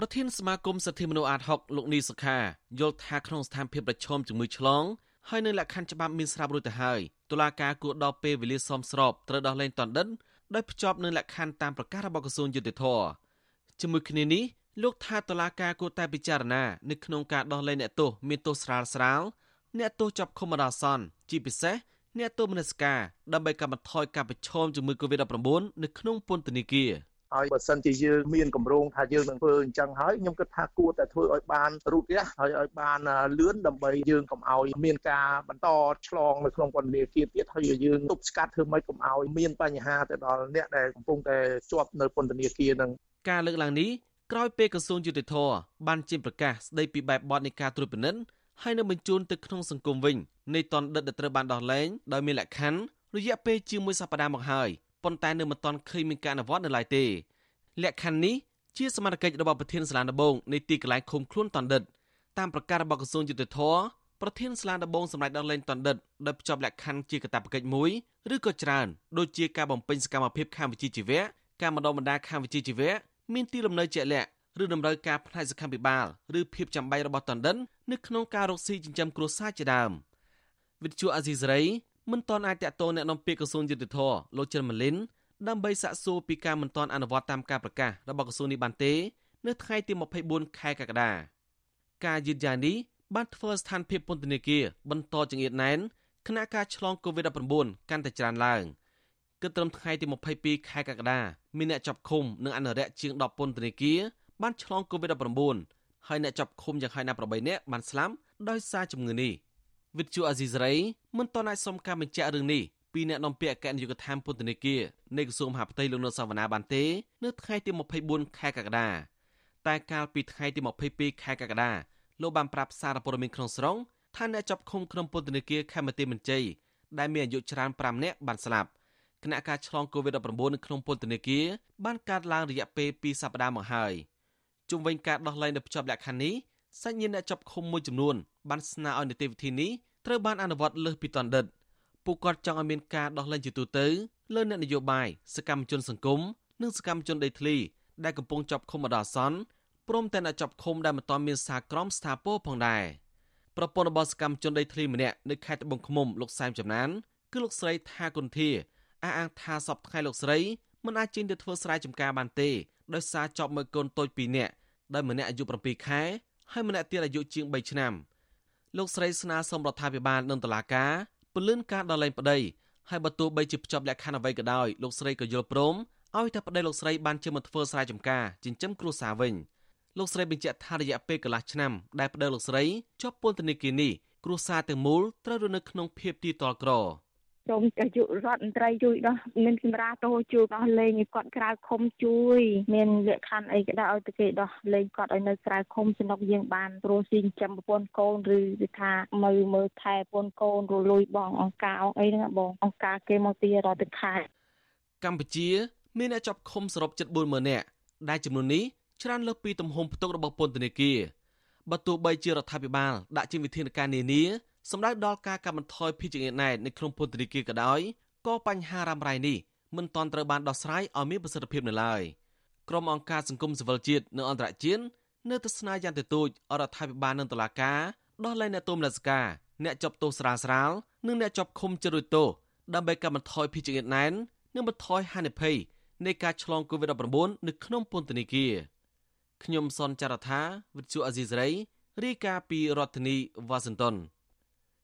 ប្រធានសមាគមសិទ្ធិមនុស្សអាត6លោកនីសុខាយល់ថាក្នុងស្ថានភាពប្រឈមជំងឺឆ្លងហើយនៅលក្ខខណ្ឌច្បាប់មានស្រាប់រួចទៅហើយតុលាការគួរដល់ពេលវេលាសមស្របត្រូវដោះលែងតនដិនដោយភ្ជាប់នឹងលក្ខខណ្ឌតាមប្រកាសរបស់ក្រសួងយុតិធធជាមួយគ្នានេះលោកថាតុលាការគួរតែពិចារណានៅក្នុងការដោះលែងអ្នកទោសមានទោសស្រាលស្រាលអ្នកទោសជាប់ឃុំបណ្ដោះអាសន្នជាពិសេសអ្នកទោសមនសិការដើម្បីកាត់បន្ថយការប្រឈមជំងឺ Covid-19 នៅក្នុងពន្ធនាគារ ហើយបើសិនជាយើងមានកម្រងថាយើងនឹងធ្វើអញ្ចឹងហើយខ្ញុំគិតថាគួរតែធ្វើឲ្យបានរូតរះហើយឲ្យបានលឿនដើម្បីយើងកុំឲ្យមានការបន្តឆ្លងនៅក្នុងពន្ធនាគារទៀតហើយយើងទប់ស្កាត់ធ្វើម៉េចកុំឲ្យមានបញ្ហាទៅដល់អ្នកដែលកំពុងតែជាប់នៅពន្ធនាគារនឹងការលើកឡើងនេះក្រោយពេលក្រសួងយុតិធធបានចេញប្រកាសស្ដីពីបែបបទនៃការត្រួតពិនិត្យហើយនឹងបញ្ជូនទៅក្នុងសង្គមវិញនៃតនដិតដែលត្រូវបានដោះលែងដោយមានលក្ខខណ្ឌរយៈពេលជាមួយសប្តាហ៍មកហើយ ប៉ុន្តែនៅមិនទាន់ឃើញមានការអនុវត្តនៅឡើយទេលក្ខខណ្ឌនេះជាសមត្ថកិច្ចរបស់ប្រធានសាលាដំបងនៃទីកន្លែងឃុំខ្លួនតនដិតតាមប្រកាសរបស់ក្រសួងយុតិធធប្រធានសាលាដំបងសម្រាប់ដោះលែងតនដិតដោយភ្ជាប់លក្ខខណ្ឌជាកាតព្វកិច្ចមួយឬក៏ច្រើនដូចជាការបំពេញសកម្មភាពខាងវិជ្ជាជីវៈការបណ្ដុះបណ្ដាលខាងវិជ្ជាជីវៈមានទីលំនៅជាក់លាក់ឬតម្រូវការផ្នែកសុខាភិបាលឬភាពចាំបាច់របស់តណ្ឌិននៅក្នុងការរកស៊ីចិញ្ចឹមគ្រួសារជាដើមវិទ្យុអាស៊ីសេរី មិនទាន់អាចតាក់ទងแนะនាំពាក្យក្រសួងយុទ្ធភ័ពលោកចិនម៉ាលីនដើម្បីសាកសួរពីការមិនទាន់អនុវត្តតាមការប្រកាសរបស់ក្រសួងនេះបានទេនៅថ្ងៃទី24ខែកក្កដាការយឺតយ៉ាវនេះបានធ្វើស្ថានភាពពន្ធនាគារបន្តចង្អៀតណែនគណៈការឆ្លង COVID-19 កាន់តែច្រើនឡើងគិតត្រឹមថ្ងៃទី22ខែកក្កដាមានអ្នកចាប់ឃុំនិងអនុរិយជាង10ពន្ធនាគារបានឆ្លង COVID-19 ហើយអ្នកចាប់ឃុំយ៉ាងហោចណាស់8នាក់បានស្លាប់ដោយសារជំងឺនេះ វិទ្យុអាស៊ីសេរីមិនទាន់អាចសុំការបញ្ជាក់រឿងនេះពីអ្នកនាំពាក្យអគ្គនាយកដ្ឋានពន្ធនាគារនៃក្រសួងមហាផ្ទៃលោកនុតសាវណ្ណាបានទេ នៅថ្ងៃទី24ខែកក្កដាតែកាលពីថ្ងៃទី22ខែកក្កដាលោកបានប្រាប់សារព័ត៌មានក្នុងស្រុងថាអ្នកចាប់ឃុំក្នុងពន្ធនាគារខេមរៈមន្ជ័យដែលមានអាយុច្រើន5នាក់បានស្លាប់គណៈការឆ្លង COVID-19 នៅក្នុងពន្ធនាគារបានកើតឡើងរយៈពេល2សប្តាហ៍មកហើយ។ជុំវិញការដោះលែងនៅភ្ជាប់លក្ខខណ្ឌនេះ សាច់ញាតិអ្នកចាប់ឃុំមួយចំនួនបានស្នើឲ្យនីតិវិធីនេះត្រូវបានអនុវត្តលើសពីតណ្ឌិតពួកគាត់ចង់ឲ្យមានការដោះលែងជាទូទៅលើអ្នកនយោបាយសកម្មជនសង្គមនិងសកម្មជនដីធ្លីដែលកំពុងចាប់ឃុំបណ្ដោះអាសន្នព្រមទាំងអ្នកចាប់ឃុំដែលមិនទាន់មានសារក្រមស្ថាពរផងដែរប្រពន្ធរបស់សកម្មជនដីធ្លីម្នាក់នៅខេត្តត្បូងឃ្មុំលោកសែមចំណានគឺលោកស្រីថាគុន្ធាអះអាងថាសពថ្ងៃលោកស្រីមិនអាចចេញទៅធ្វើស្រែចម្ការបានទេដោយសារជាប់មើលកូនតូច2នាក់ដោយម្នាក់អាយុ7ខែ ហើយម្នាក់ទៀតអាយុជាង3ឆ្នាំលោកស្រីស្នើសុំរដ្ឋាភិបាលនិងតុលាការពន្លឿនការដោះលែងប្តីហើយបើទោះបីជាភ្ជាប់លក្ខខណ្ឌអ្វីក៏ដោយលោកស្រីក៏យល់ព្រមឲ្យតែប្តីលោកស្រីបានជាមកធ្វើស្រែចម្ការចិញ្ចឹមគ្រួសារវិញលោកស្រីបញ្ជាក់ថារយៈពេលកន្លះឆ្នាំដែលប្តីលោកស្រីជាប់ពន្ធនាគារនេះគ្រួសារទាំងមូលត្រូវរស់នៅក្នុងភាពទីតលក្រ សូមអាយុរដ្ឋមន្ត្រីជួយដោះមានសម្រាប់តោជួយដោះលែងឲ្យគាត់ក្រៅឃុំជួយ មានលក្ខខណ្ឌអីក៏ដោយឲ្យទៅគេដោះលែងគាត់ឲ្យនៅក្រៅឃុំសំណុកយើងបានព្រោះស៊ីចាំប្រពន្ធកូនឬវាថាមើលមើលថែប្រពន្ធកូនរលួយបងអង្ការអីហ្នឹងបងអង្ការគេមកទីរត់ទៅខែកម្ពុជា មានអ្នកចាប់ឃុំសរុបជិត40000នាក់ដែលចំនួននេះច្រើនលើសពីទំហំផ្ទុករបស់ពន្ធនាគារបើទោះបីជារដ្ឋាភិបាលដាក់ជាវិធានការនានា សម្ដៅដល់ការកាត់បន្ថយភីចង្អៀតណែតនៅក្នុងពន្ធនាគារក៏ដោយក៏បញ្ហារ៉ាំរ៉ៃនេះមិនទាន់ត្រូវបានដោះស្រាយឲ្យមានប្រសិទ្ធភាពនៅឡើយក្រុមអង្គការសង្គមស៊ីវិលជាតិនិងអន្តរជាតិនៅទស្សនាយ៉ាងទទូចអរដ្ឋាភិបាលនិងតុលាការដោះលែងអ្នកទោសមនសិការអ្នកជាប់ទោសស្រាលស្រាលនិងអ្នកជាប់ឃុំជិតរួចទោសដើម្បីកាត់បន្ថយភីចង្អៀតណែននិងបន្ថយហានិភ័យនៃការឆ្លង COVID-19 នៅក្នុងពន្ធនាគារខ្ញុំសនចាររថាវិទ្យុអាស៊ីសេរីរាយការណ៍ពីរដ្ឋធានីវ៉ាស៊ីនតោន